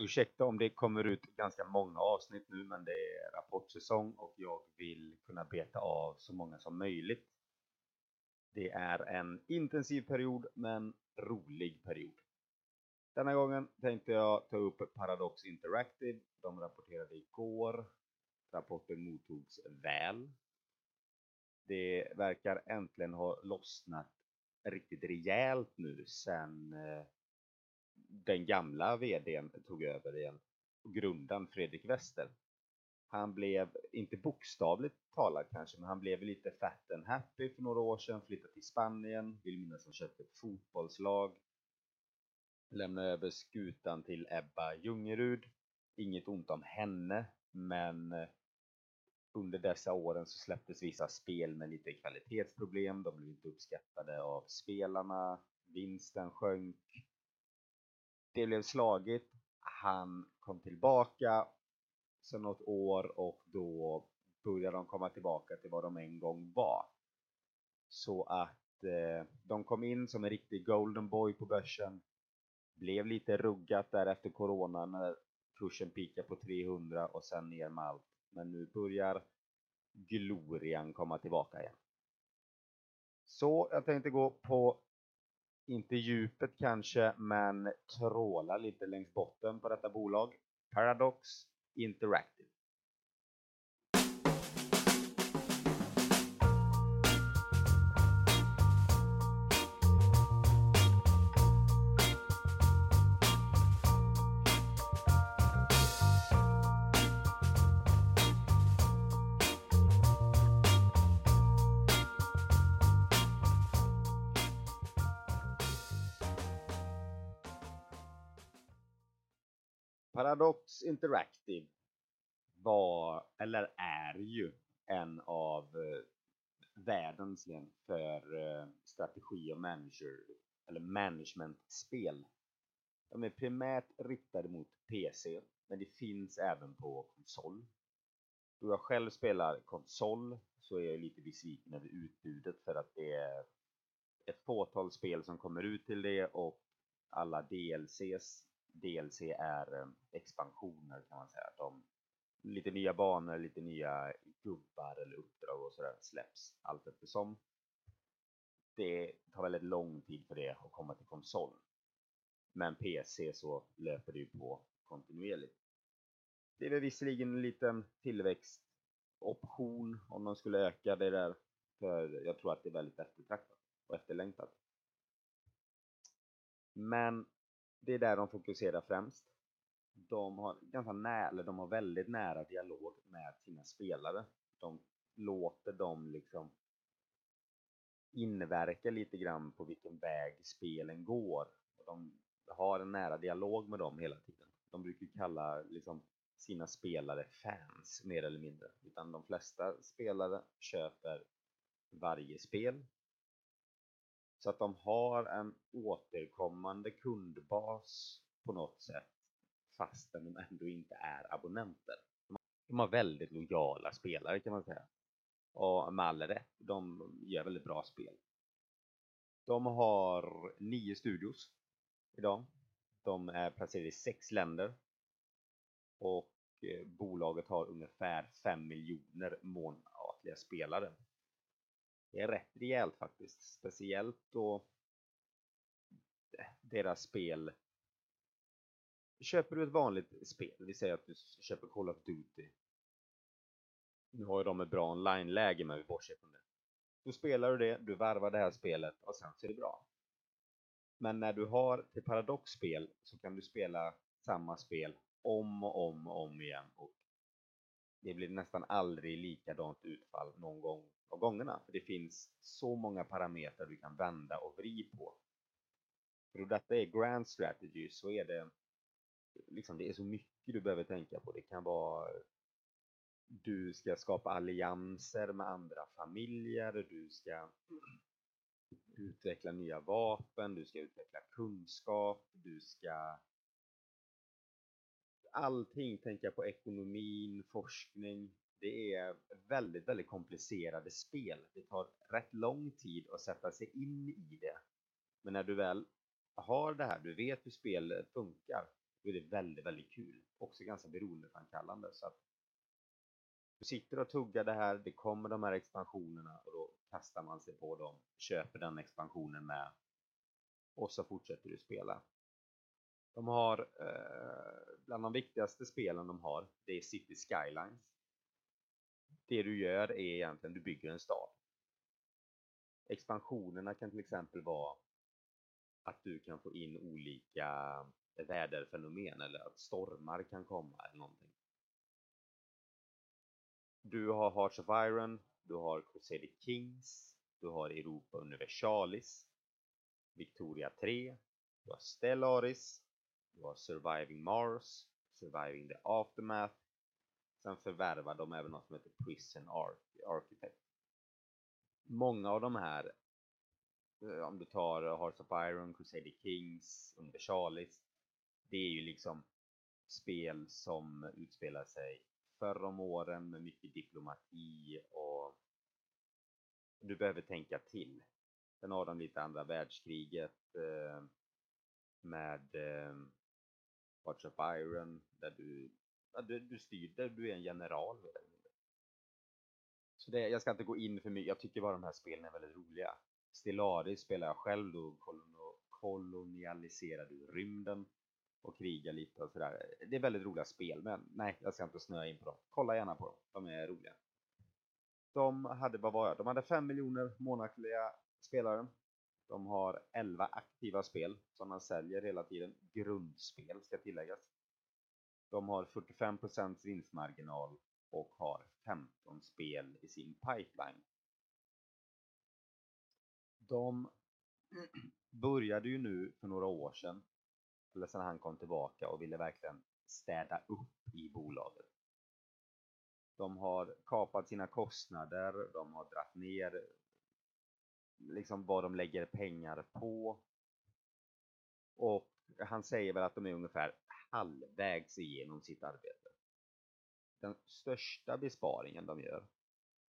Ursäkta om det kommer ut ganska många avsnitt nu, men det är rapportsäsong och jag vill kunna beta av så många som möjligt. Det är en intensiv period, men rolig period. Denna gången tänkte jag ta upp Paradox Interactive. De rapporterade igår. Rapporten mottogs väl. Det verkar äntligen ha lossnat riktigt rejält nu sen eh, den gamla vdn tog över igen. Grundaren Fredrik Wester. Han blev, inte bokstavligt talat kanske, men han blev lite fat and happy för några år sedan, flyttade till Spanien, vill minnas han köpte ett fotbollslag. Lämnade över skutan till Ebba Ljungerud. Inget ont om henne, men eh, under dessa åren så släpptes vissa spel med lite kvalitetsproblem, de blev inte uppskattade av spelarna, vinsten sjönk, det blev slagigt. Han kom tillbaka sen något år och då började de komma tillbaka till vad de en gång var. Så att eh, de kom in som en riktig golden boy på börsen. Blev lite ruggat där efter corona när kursen pikade på 300 och sen ner med allt. Men nu börjar glorian komma tillbaka igen. Så jag tänkte gå på inte djupet kanske, men tråla lite längs botten på detta bolag. Paradox Interactive. Paradox Interactive var, eller är ju, en av eh, världens för eh, strategi och manager, eller managementspel. De är primärt riktade mot PC, men det finns även på konsol. Då jag själv spelar konsol så är jag lite besviken över utbudet för att det är ett fåtal spel som kommer ut till det och alla DLCs DLC är eh, expansioner kan man säga. De, lite nya banor, lite nya gubbar eller uppdrag och sådär släpps allt eftersom. Det tar väldigt lång tid för det att komma till konsol. Men PC så löper det ju på kontinuerligt. Det är väl visserligen en liten tillväxtoption om de skulle öka det där. För jag tror att det är väldigt eftertraktat och efterlängtat. Men det är där de fokuserar främst. De har, ganska nära, eller de har väldigt nära dialog med sina spelare. De låter dem liksom inverka lite grann på vilken väg spelen går. De har en nära dialog med dem hela tiden. De brukar kalla liksom sina spelare fans mer eller mindre. Utan de flesta spelare köper varje spel så att de har en återkommande kundbas på något sätt fastän de ändå inte är abonnenter. De har väldigt lojala spelare kan man säga. Och med all rätt, de gör väldigt bra spel. De har nio studios idag. De är placerade i sex länder. Och eh, bolaget har ungefär 5 miljoner månatliga spelare. Det är rätt rejält faktiskt. Speciellt då deras spel Köper du ett vanligt spel, vi säger att du köper Call of Duty. Nu har ju de ett bra online-läge men vi bortser från det. Då spelar du det, du varvar det här spelet och sen så är det bra. Men när du har till Paradox-spel så kan du spela samma spel om och om och om igen och det blir nästan aldrig likadant utfall någon gång av gångerna. För det finns så många parametrar du kan vända och vri på. För då detta är grand strategy så är det liksom det är så mycket du behöver tänka på. Det kan vara du ska skapa allianser med andra familjer, du ska utveckla nya vapen, du ska utveckla kunskap, du ska allting tänker jag på ekonomin, forskning. Det är väldigt, väldigt komplicerade spel. Det tar rätt lång tid att sätta sig in i det. Men när du väl har det här, du vet hur spelet funkar, då är det väldigt, väldigt kul. Också ganska beroendeframkallande. Så att du sitter och tuggar det här, det kommer de här expansionerna och då kastar man sig på dem, köper den expansionen med och så fortsätter du spela. De har, eh, bland de viktigaste spelen de har, det är City Skylines. Det du gör är egentligen, du bygger en stad. Expansionerna kan till exempel vara att du kan få in olika väderfenomen eller att stormar kan komma eller någonting. Du har Hearts of Iron, du har Crusader Kings, du har Europa Universalis, Victoria 3, du har Stellaris, det var Surviving Mars, Surviving the Aftermath. Sen förvärvade de även något som heter Prison Architect. Många av de här, eh, om du tar Hearts of Iron, Crusader Kings, Universalis, det är ju liksom spel som utspelar sig förr om åren med mycket diplomati och du behöver tänka till. Sen har de lite andra världskriget eh, med eh, Watch of Iron där du, ja, du, du styr, där du är en general. Så det, jag ska inte gå in för mycket, jag tycker bara de här spelen är väldigt roliga. Stellaris spelar jag själv då kolonialiserar du rymden och krigar lite och sådär. Det är väldigt roliga spel, men nej, jag ska inte snöa in på dem. Kolla gärna på dem, de är roliga. De hade, vad var jag? De hade 5 miljoner månatliga spelare. De har 11 aktiva spel som man säljer hela tiden. Grundspel ska tilläggas. De har 45% vinstmarginal och har 15 spel i sin pipeline. De började ju nu för några år sedan eller sedan han kom tillbaka och ville verkligen städa upp i bolaget. De har kapat sina kostnader, de har dragit ner liksom vad de lägger pengar på. Och han säger väl att de är ungefär halvvägs igenom sitt arbete. Den största besparingen de gör,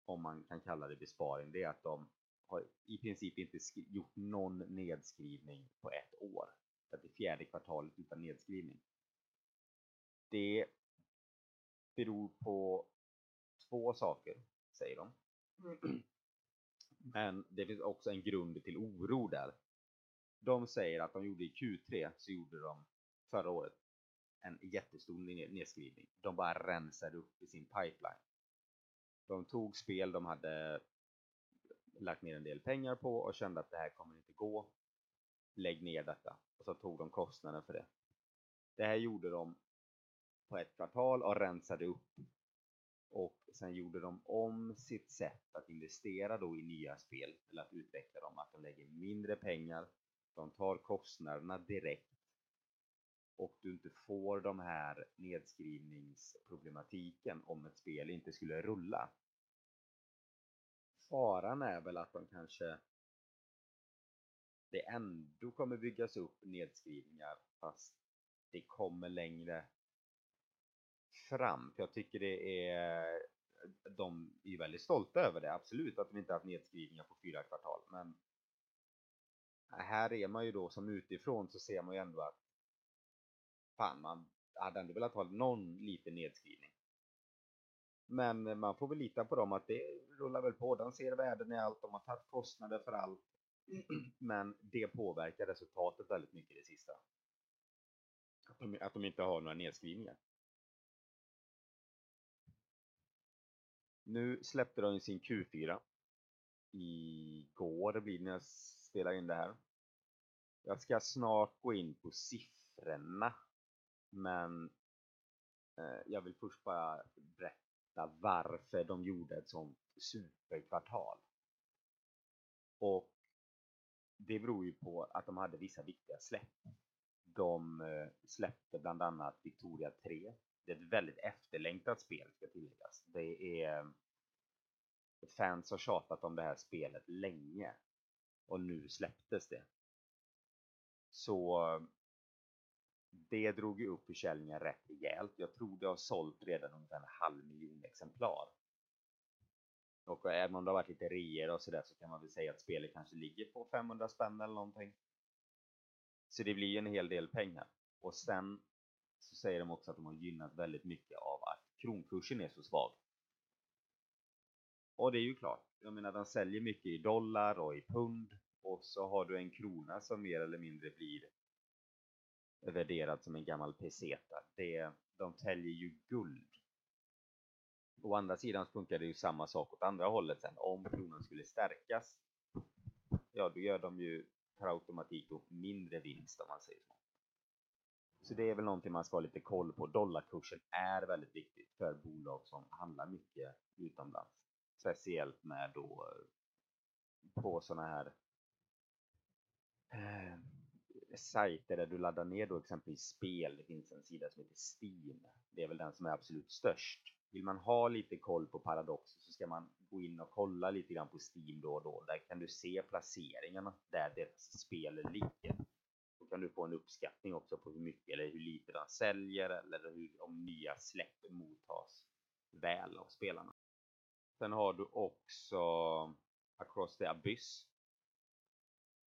om man kan kalla det besparing, det är att de har i princip inte gjort någon nedskrivning på ett år det fjärde kvartalet utan nedskrivning. Det beror på två saker, säger de. Men det finns också en grund till oro där. De säger att de gjorde i Q3 så gjorde de förra året en jättestor nedskrivning. De bara rensade upp i sin pipeline. De tog spel de hade lagt ner en del pengar på och kände att det här kommer inte gå lägg ner detta. Och så tog de kostnaden för det. Det här gjorde de på ett kvartal och rensade upp. Och sen gjorde de om sitt sätt att investera då i nya spel, eller att utveckla dem, att de lägger mindre pengar, de tar kostnaderna direkt och du inte får de här nedskrivningsproblematiken om ett spel inte skulle rulla. Faran är väl att de kanske det ändå kommer byggas upp nedskrivningar fast det kommer längre Tramp. Jag tycker det är de är väldigt stolta över det, absolut, att de inte haft nedskrivningar på fyra kvartal. Men här är man ju då som utifrån så ser man ju ändå att fan, man hade ändå velat ha någon liten nedskrivning. Men man får väl lita på dem att det rullar väl på. De ser värden i allt, de har tagit kostnader för allt. Men det påverkar resultatet väldigt mycket det sista. Att de, att de inte har några nedskrivningar. Nu släppte de sin Q4 igår blir det när jag spelar in det här. Jag ska snart gå in på siffrorna men eh, jag vill först bara berätta varför de gjorde ett sånt superkvartal. Och det beror ju på att de hade vissa viktiga släpp. De eh, släppte bland annat Victoria 3. Det är ett väldigt efterlängtat spel ska tilläggas. Det är eh, fans har tjatat om det här spelet länge och nu släpptes det. Så det drog ju upp försäljningen rätt rejält. Jag tror det har sålt redan ungefär en halv miljon exemplar. Och även om det har varit lite reor och sådär så kan man väl säga att spelet kanske ligger på 500 spänn eller någonting. Så det blir en hel del pengar. Och sen så säger de också att de har gynnat väldigt mycket av att kronkursen är så svag. Och det är ju klart, jag menar de säljer mycket i dollar och i pund och så har du en krona som mer eller mindre blir värderad som en gammal peseta. Det, de täljer ju guld. Å andra sidan funkar det ju samma sak åt andra hållet sen. Om kronan skulle stärkas, ja då gör de ju per automatik då mindre vinst om man säger så. Så det är väl någonting man ska ha lite koll på. Dollarkursen är väldigt viktigt för bolag som handlar mycket utomlands. Speciellt med då eh, på sådana här eh, sajter där du laddar ner då exempelvis spel. Det finns en sida som heter Steam. Det är väl den som är absolut störst. Vill man ha lite koll på Paradox så ska man gå in och kolla lite grann på Steam då och då. Där kan du se placeringarna där deras spel ligger. Kan du få en uppskattning också på hur mycket eller hur lite den säljer eller hur, om nya släpp mottas väl av spelarna. Sen har du också Across the Abyss.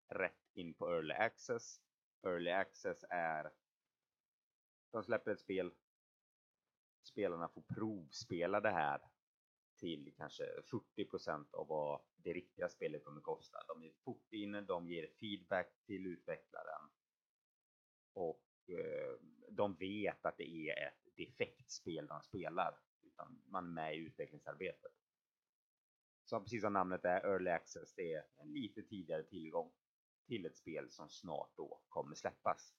Rätt in på Early Access. Early Access är de släpper ett spel. Spelarna får provspela det här till kanske 40% av vad det riktiga spelet kommer kosta. De är fort inne, de ger feedback till utvecklaren och eh, de vet att det är ett defekt spel de spelar utan man är med i utvecklingsarbetet. Så precis som namnet är, Early Access, det är en lite tidigare tillgång till ett spel som snart då kommer släppas.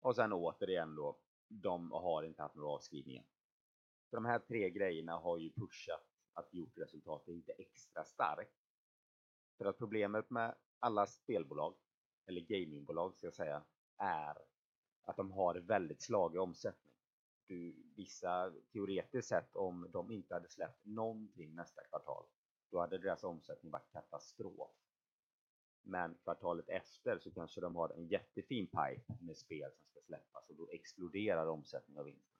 Och sen återigen då, de har inte haft några avskrivningar. Så de här tre grejerna har ju pushat att gjort resultatet lite extra starkt. För att problemet med alla spelbolag, eller gamingbolag ska jag säga, är att de har väldigt slagig omsättning. Du, vissa teoretiskt sett om de inte hade släppt någonting nästa kvartal, då hade deras omsättning varit katastrof. Men kvartalet efter så kanske de har en jättefin pipe med spel som ska släppas och då exploderar omsättning och vinsten.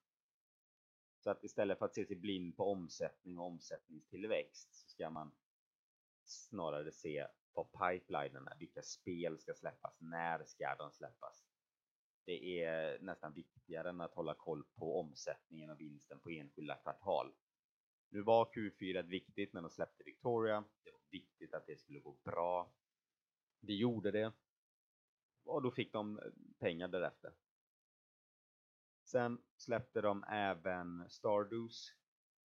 Så att istället för att se sig blind på omsättning och omsättningstillväxt så ska man snarare se på pipelinerna, vilka spel ska släppas, när ska de släppas? Det är nästan viktigare än att hålla koll på omsättningen och vinsten på enskilda kvartal. Nu var Q4 viktigt när de släppte Victoria. Det var viktigt att det skulle gå bra. Det gjorde det. Och då fick de eh, pengar därefter. Sen släppte de även Stardews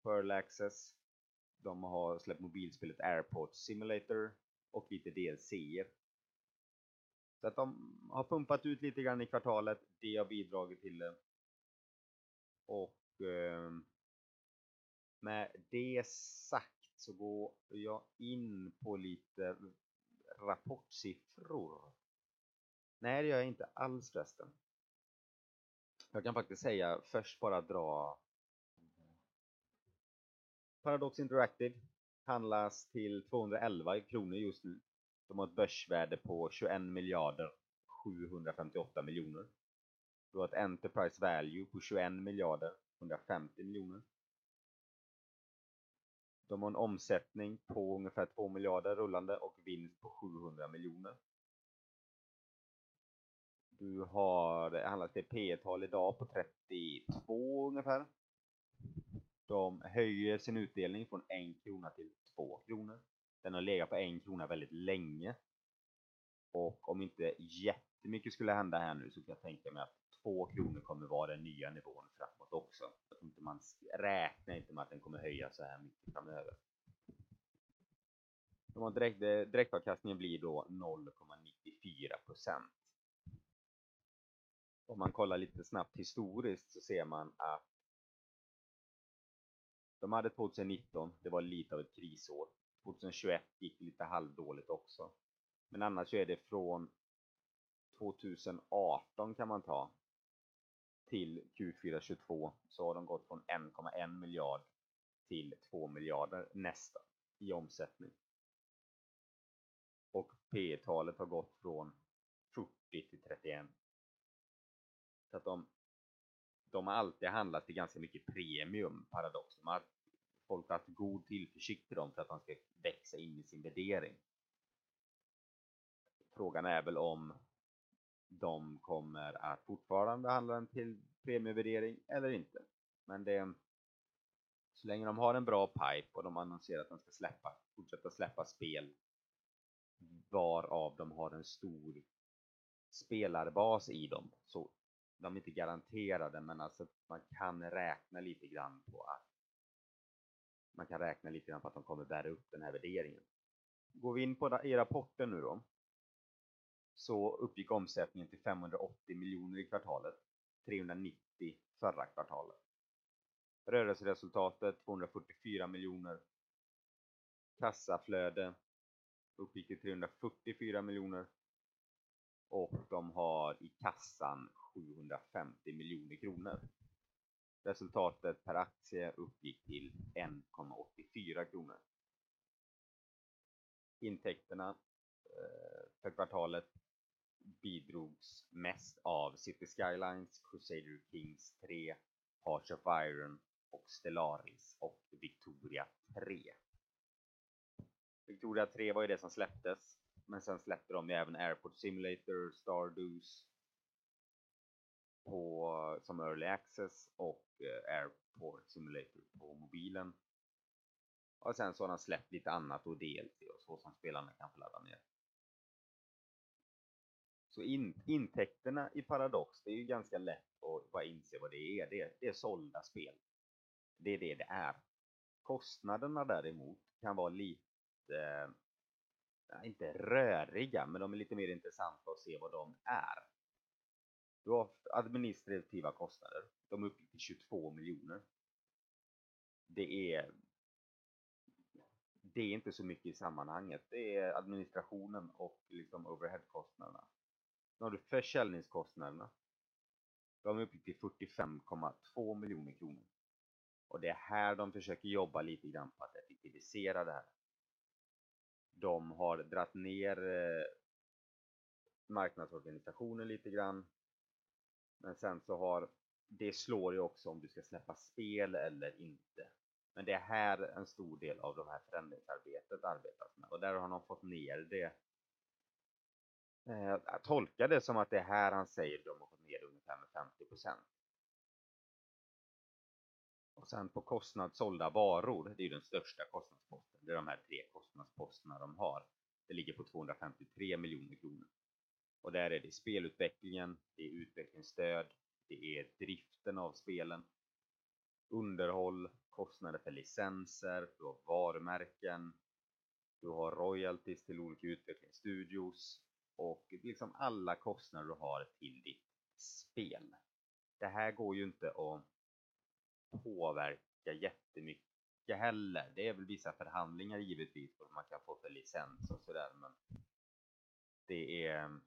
Pearl Access. De har släppt mobilspelet Airport Simulator och lite DLCer. Så att de har pumpat ut lite grann i kvartalet. Det har bidragit till det. Och eh, med det sagt så går jag in på lite rapportsiffror. Nej, det gör jag inte alls förresten. Jag kan faktiskt säga först bara dra Paradox Interactive handlas till 211 kronor just nu. De har ett börsvärde på 21 miljarder 758 miljoner. Du har ett Enterprise Value på 21 miljarder 150 miljoner. De har en omsättning på ungefär 2 miljarder rullande och vinst på 700 miljoner. Du har, handlat till P tal idag på 32 ungefär. De höjer sin utdelning från 1 krona till 2 kronor. Den har legat på 1 krona väldigt länge. Och om inte jättemycket skulle hända här nu så kan jag tänka mig att 2 kronor kommer vara den nya nivån framåt också. Jag inte man räknar inte med att den kommer höja så här mycket framöver. De har direkt, eh, direktavkastningen blir då 0,94 procent. Om man kollar lite snabbt historiskt så ser man att de hade 2019, det var lite av ett krisår. 2021 gick lite halvdåligt också. Men annars så är det från 2018 kan man ta till Q4 22 så har de gått från 1,1 miljard till 2 miljarder nästa i omsättning. Och P talet har gått från 40 till 31. Så att de, de har alltid handlat till ganska mycket premium, paradox. De har, folk har haft god tillförsikt till dem för att de ska växa in i sin värdering. Frågan är väl om de kommer att fortfarande handla den till premievärdering eller inte. Men det så länge de har en bra pipe och de annonserar att de ska släppa, fortsätta släppa spel varav de har en stor spelarbas i dem så de är inte garanterade men alltså man kan räkna lite grann på att man kan räkna lite grann på att de kommer bära upp den här värderingen. Går vi in på i rapporten nu då så uppgick omsättningen till 580 miljoner i kvartalet, 390 förra kvartalet. Rörelseresultatet 244 miljoner. Kassaflöde uppgick till 344 miljoner. Och de har i kassan 750 miljoner kronor. Resultatet per aktie uppgick till 1,84 kronor. Intäkterna eh, för kvartalet bidrogs mest av City Skylines, Crusader Kings 3, Hearts of Iron och Stellaris och Victoria 3. Victoria 3 var ju det som släpptes, men sen släppte de ju även Airport Simulator, Stardews på, som Early Access och eh, Airport Simulator på mobilen. Och sen så har de släppt lite annat och DLC och så som spelarna kan få ladda ner. Så in, intäkterna i Paradox, det är ju ganska lätt att bara inse vad det är. Det, är. det är sålda spel. Det är det det är. Kostnaderna däremot kan vara lite, inte röriga, men de är lite mer intressanta att se vad de är. Du har administrativa kostnader. De uppgick till 22 miljoner. Det är det är inte så mycket i sammanhanget. Det är administrationen och liksom overheadkostnaderna. Nu har du försäljningskostnaderna. De uppgick till 45,2 miljoner kronor. Och det är här de försöker jobba lite grann på att effektivisera det här. De har dratt ner eh, marknadsorganisationen lite grann. Men sen så har det slår ju också om du ska släppa spel eller inte. Men det är här en stor del av de här förändringsarbetet arbetas med och där har de fått ner det eh, jag tolkar det som att det är här han säger att de har fått ner ungefär med 50 procent. Och sen på kostnad sålda varor, det är den största kostnadsposten. Det är de här tre kostnadsposterna de har. Det ligger på 253 miljoner kronor. Och där är det spelutvecklingen, det är utvecklingsstöd, det är driften av spelen, underhåll, kostnader för licenser, du har varumärken, du har royalties till olika utvecklingsstudios, och liksom alla kostnader du har till ditt spel. Det här går ju inte att påverka jättemycket heller. Det är väl vissa förhandlingar givetvis vad man kan få för licens och sådär men det är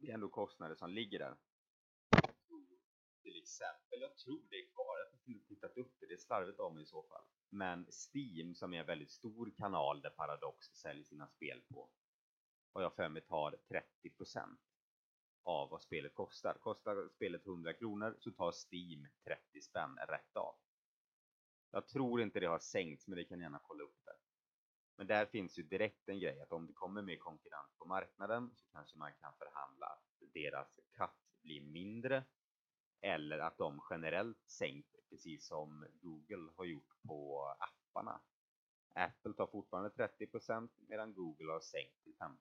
det är ändå kostnader som ligger där. till exempel, jag tror det är kvar, jag har inte tittat upp det, det är slarvigt av mig i så fall. Men Steam som är en väldigt stor kanal där Paradox säljer sina spel på, har jag för mig tar 30% av vad spelet kostar. Kostar spelet 100 kronor så tar Steam 30 spänn rätt av. Jag tror inte det har sänkts, men det kan ni gärna kolla upp det. Men där finns ju direkt en grej att om det kommer mer konkurrens på marknaden så kanske man kan förhandla att deras cut blir mindre eller att de generellt sänker precis som Google har gjort på apparna. Apple tar fortfarande 30% medan Google har sänkt till 15%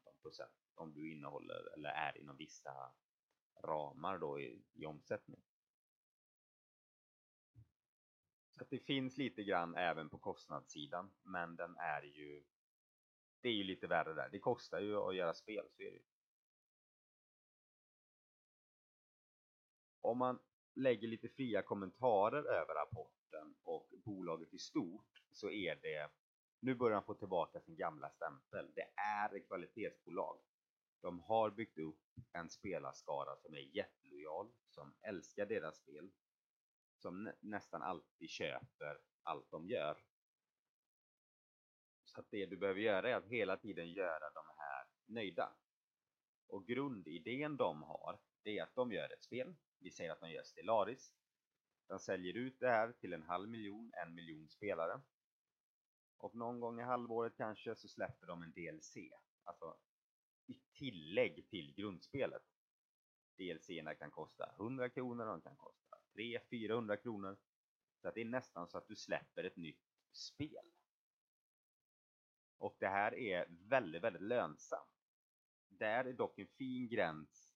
om du innehåller eller är inom vissa ramar då i, i omsättning. Så att det finns lite grann även på kostnadssidan, men den är ju det är ju lite värre där. Det kostar ju att göra spel, så är det Om man lägger lite fria kommentarer över rapporten och bolaget i stort så är det nu börjar han få tillbaka sin gamla stämpel. Det är ett kvalitetsbolag. De har byggt upp en spelarskara som är jättelojal, som älskar deras spel, som nä nästan alltid köper allt de gör. Så att det du behöver göra är att hela tiden göra de här nöjda. Och grundidén de har, det är att de gör ett spel. Vi säger att de gör Stellaris. De säljer ut det här till en halv miljon, en miljon spelare. Och någon gång i halvåret kanske så släpper de en DLC. Alltså i tillägg till grundspelet. DLCerna kan kosta 100 kronor, de kan kosta 300-400 kronor. Så att det är nästan så att du släpper ett nytt spel. Och det här är väldigt, väldigt lönsamt. Där är dock en fin gräns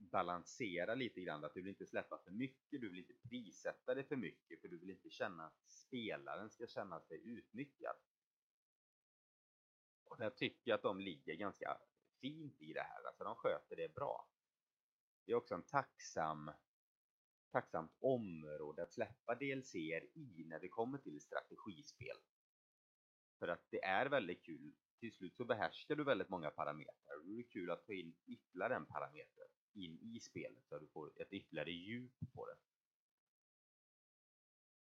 balansera lite grann, att du vill inte släppa för mycket, du vill inte prissätta det för mycket, för du vill inte känna att spelaren ska känna sig utnyttjad. Och jag tycker att de ligger ganska fint i det här, alltså de sköter det bra. Det är också en tacksam, tacksamt område att släppa DLC i när det kommer till strategispel. För att det är väldigt kul. Till slut så behärskar du väldigt många parametrar. Och det är kul att ta in ytterligare en parameter in i spelet så att du får ett ytterligare djup på det.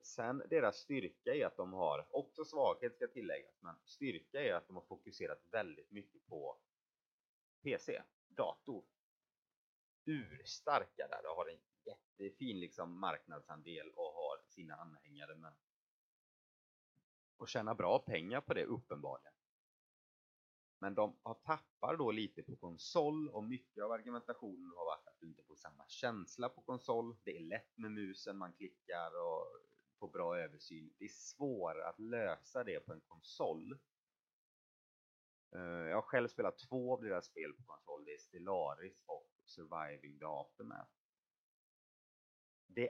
Sen deras styrka är att de har, också svaghet ska tilläggas, men styrka är att de har fokuserat väldigt mycket på PC, dator. Urstarka där och har en jättefin liksom marknadsandel och har sina anhängare men och tjäna bra pengar på det uppenbarligen. Men de har tappar då lite på konsol och mycket av argumentationen har varit att du inte får samma känsla på konsol. Det är lätt med musen, man klickar och får bra översyn. Det är svårare att lösa det på en konsol. Eh, jag har själv spelat två av deras spel på konsol. Det är Stellaris och Surviving the Aftermath. Det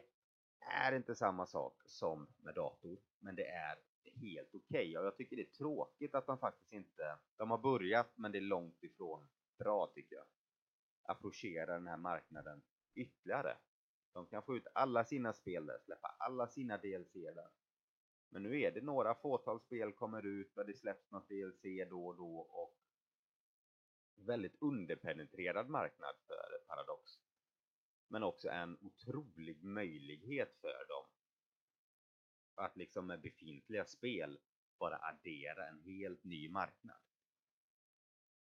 är inte samma sak som med dator, men det är helt okej. Okay. Och jag tycker det är tråkigt att de faktiskt inte, de har börjat men det är långt ifrån bra tycker jag. Approchera den här marknaden ytterligare. De kan få ut alla sina spel där, släppa alla sina DLC där. Men nu är det några fåtal spel kommer ut och det släpps något DLC då och då och väldigt underpenetrerad marknad för Paradox. Men också en otrolig möjlighet för dem att liksom med befintliga spel bara addera en helt ny marknad.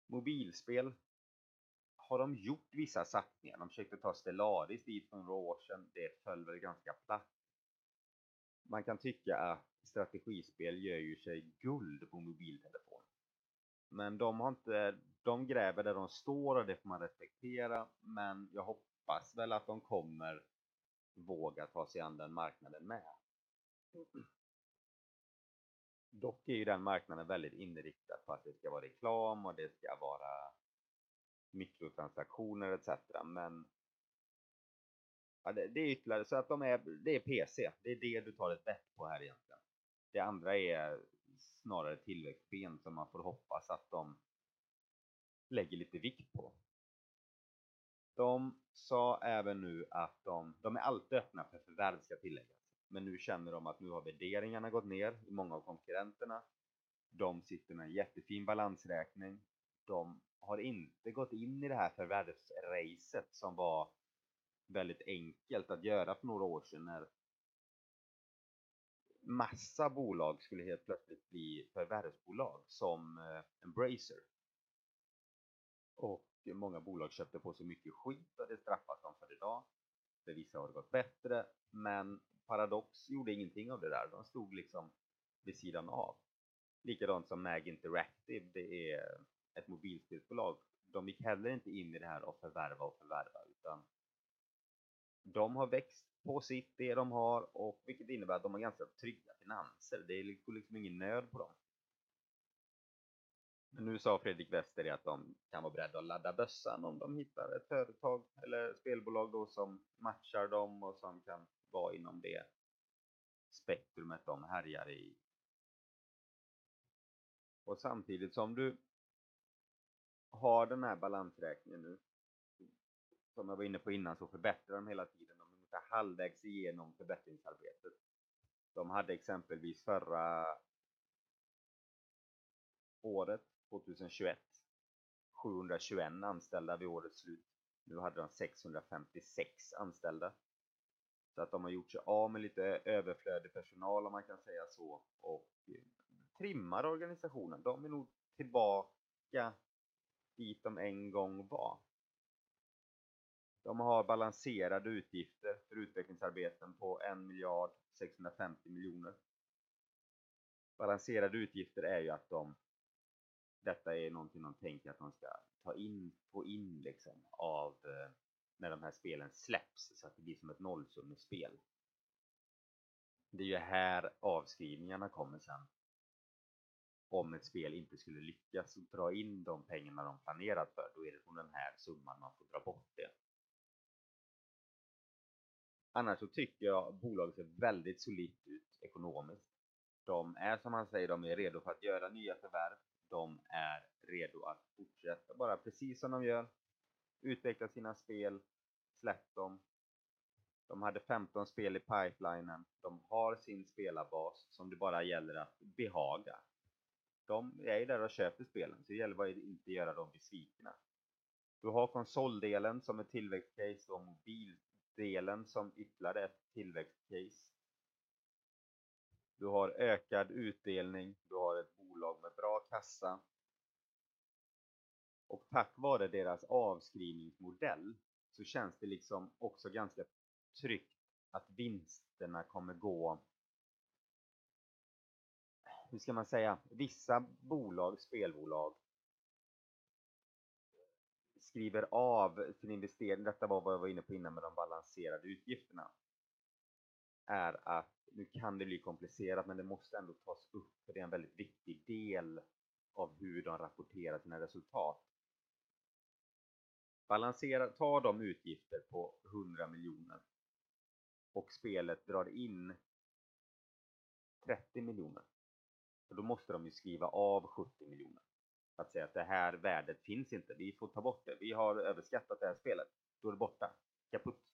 Mobilspel har de gjort vissa satsningar. De försökte ta Stellaris dit för några år sedan. Det föll väl ganska platt. Man kan tycka att strategispel gör ju sig guld på mobiltelefon. Men de har inte, de gräver där de står och det får man respektera. Men jag hoppas väl att de kommer våga ta sig an den marknaden med. Dock är ju den marknaden väldigt inriktad på att det ska vara reklam och det ska vara mikrotransaktioner etc. Men ja, det, det, är ytterligare så att de är, det är PC. Det är det du tar ett bett på här egentligen. Det andra är snarare tillväxtben som man får hoppas att de lägger lite vikt på. De sa även nu att de, de är alltid öppna för förvärv ska tilläggas. Men nu känner de att nu har värderingarna gått ner i många av konkurrenterna. De sitter med en jättefin balansräkning. De har inte gått in i det här förvärvsracet som var väldigt enkelt att göra för några år sedan när massa bolag skulle helt plötsligt bli förvärvsbolag som eh, Embracer. Och många bolag köpte på sig mycket skit och det straffas de för idag. För vissa har det gått bättre, men Paradox gjorde ingenting av det där. De stod liksom vid sidan av. Likadant som Mag Interactive, det är ett mobilspelsbolag. De gick heller inte in i det här och förvärva och förvärva, utan de har växt på sitt, det de har, och vilket innebär att de har ganska trygga finanser. Det går liksom ingen nöd på dem. Men nu sa Fredrik Wester att de kan vara beredda att ladda bössan om de hittar ett företag eller spelbolag då som matchar dem och som kan vara inom det spektrumet de härjar i. Och samtidigt som du har den här balansräkningen nu, som jag var inne på innan, så förbättrar de hela tiden. De är ungefär halvvägs igenom förbättringsarbetet. De hade exempelvis förra året 2021 721 anställda vid årets slut. Nu hade de 656 anställda. Så att de har gjort sig av med lite överflödig personal om man kan säga så och eh, trimmar organisationen. De är nog tillbaka dit de en gång var. De har balanserade utgifter för utvecklingsarbeten på 1 miljard 650 miljoner. Balanserade utgifter är ju att de detta är någonting de tänker att de ska ta in, få in liksom av eh, när de här spelen släpps så att det blir som ett nollsummespel. Det är ju här avskrivningarna kommer sen. Om ett spel inte skulle lyckas dra in de pengarna de planerat för, då är det från den här summan man får dra bort det. Annars så tycker jag bolaget ser väldigt solitt ut ekonomiskt. De är som han säger, de är redo för att göra nya förvärv de är redo att fortsätta bara precis som de gör. Utveckla sina spel, släpp dem. De hade 15 spel i pipelinen. De har sin spelarbas som det bara gäller att behaga. De är ju där och köper spelen, så det gäller bara att inte göra dem besvikna. Du har konsoldelen som ett tillväxtcase och mobildelen som ytterligare ett tillväxtcase. Du har ökad utdelning, du har ett bolag med bra kassa. Och tack vare deras avskrivningsmodell så känns det liksom också ganska tryggt att vinsterna kommer gå. Hur ska man säga, vissa bolag, spelbolag skriver av sin investering, detta var vad jag var inne på innan med de balanserade utgifterna, är att nu kan det bli komplicerat men det måste ändå tas upp för det är en väldigt viktig del av hur de rapporterar sina resultat. Balansera, ta de utgifter på 100 miljoner och spelet drar in 30 miljoner. Och då måste de ju skriva av 70 miljoner. Att säga att det här värdet finns inte, vi får ta bort det. Vi har överskattat det här spelet. Då är det borta. Kaputt.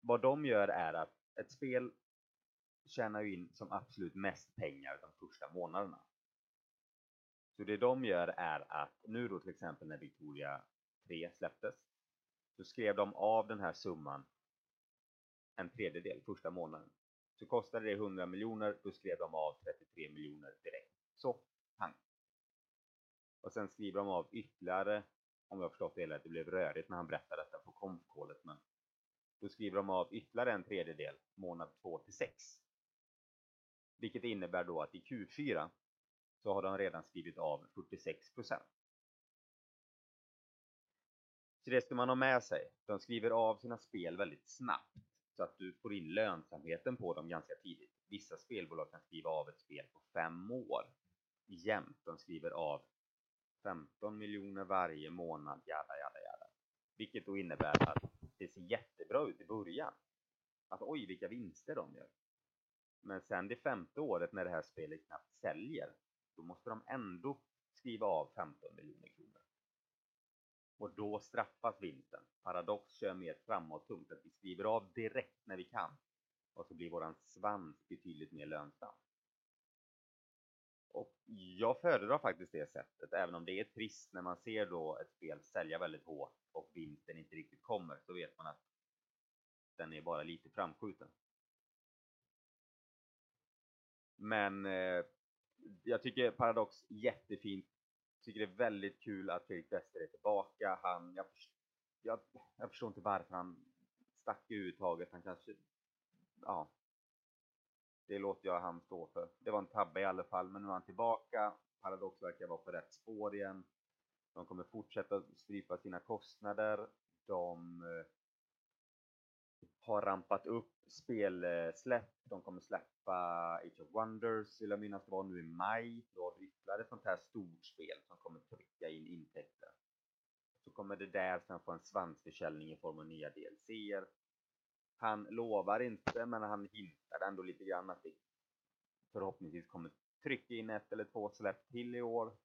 Vad de gör är att ett spel tjänar ju in som absolut mest pengar de första månaderna. Så det de gör är att nu då till exempel när Victoria 3 släpptes så skrev de av den här summan en tredjedel första månaden. Så kostade det 100 miljoner, då skrev de av 33 miljoner direkt. Så, pang! Och sen skriver de av ytterligare, om jag förstått det hela, det blev rörigt när han berättade detta på konfkålet, men då skriver de av ytterligare en tredjedel månad 2 till 6. Vilket innebär då att i Q4 så har de redan skrivit av 46 procent. Så det ska man ha med sig. De skriver av sina spel väldigt snabbt så att du får in lönsamheten på dem ganska tidigt. Vissa spelbolag kan skriva av ett spel på fem år jämt. De skriver av 15 miljoner varje månad, jada, jada, jada. Vilket då innebär att det ser jättebra ut i början. Att oj, vilka vinster de gör. Men sen det femte året när det här spelet knappt säljer, då måste de ändå skriva av 15 miljoner kronor. Och då straffas vinsten. Paradox kör mer framåttungt, att vi skriver av direkt när vi kan. Och så blir våran svans betydligt mer lönsam. Och Jag föredrar faktiskt det sättet, även om det är trist när man ser då ett spel sälja väldigt hårt och vinsten inte riktigt kommer, så vet man att den är bara lite framskjuten. Men eh, jag tycker Paradox jättefint. Tycker det är väldigt kul att Fredrik Wester är tillbaka. Han, jag, jag, jag förstår inte varför han stack överhuvudtaget. Han kanske, ja. Det låter jag han stå för. Det var en tabbe i alla fall, men nu är han tillbaka. Paradox verkar vara på rätt spår igen. De kommer fortsätta strypa sina kostnader. De eh, har rampat upp spelsläpp. De kommer släppa Age of Wonders, vill jag minnas det var nu i maj. Då har vi ytterligare ett sånt här stort spel som kommer trycka in intäkter. Så kommer det där sen få en svansförsäljning i form av nya DLCer. Han lovar inte, men han hintar ändå lite grann att det förhoppningsvis kommer trycka in ett eller två släpp till i år.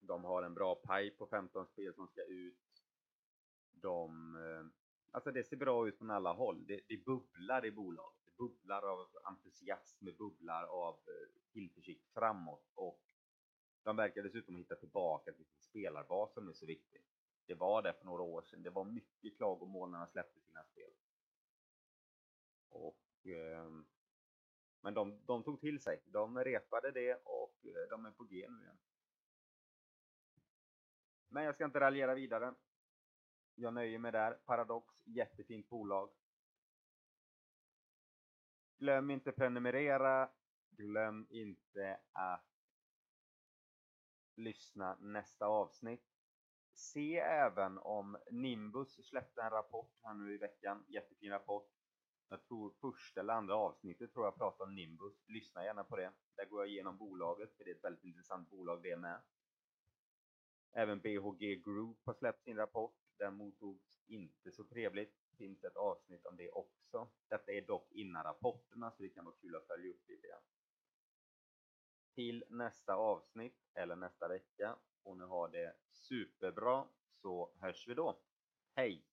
De har en bra paj på 15 spel som ska ut. De eh, Alltså det ser bra ut från alla håll. Det, det bubblar i bolaget. Det bubblar av entusiasm, det bubblar av eh, tillförsikt framåt och de verkar dessutom hitta tillbaka till sin spelarbas som är så viktig. Det var det för några år sedan. Det var mycket klagomål när de släppte sina spel. Och, eh, men de, de tog till sig. De repade det och eh, de är på G nu igen. Men jag ska inte raljera vidare. Jag nöjer mig där. Paradox, jättefint bolag. Glöm inte prenumerera. Glöm inte att lyssna nästa avsnitt. Se även om Nimbus släppte en rapport här nu i veckan. Jättefin rapport. Jag tror första eller andra avsnittet tror jag pratar om Nimbus. Lyssna gärna på det. Där går jag igenom bolaget, för det är ett väldigt intressant bolag det med. Även BHG Group har släppt sin rapport. Den mottogs inte så trevligt. Det finns ett avsnitt om det också. Detta är dock innan rapporterna så det kan vara kul att följa upp lite grann. Till nästa avsnitt eller nästa vecka och nu har det superbra så hörs vi då. Hej!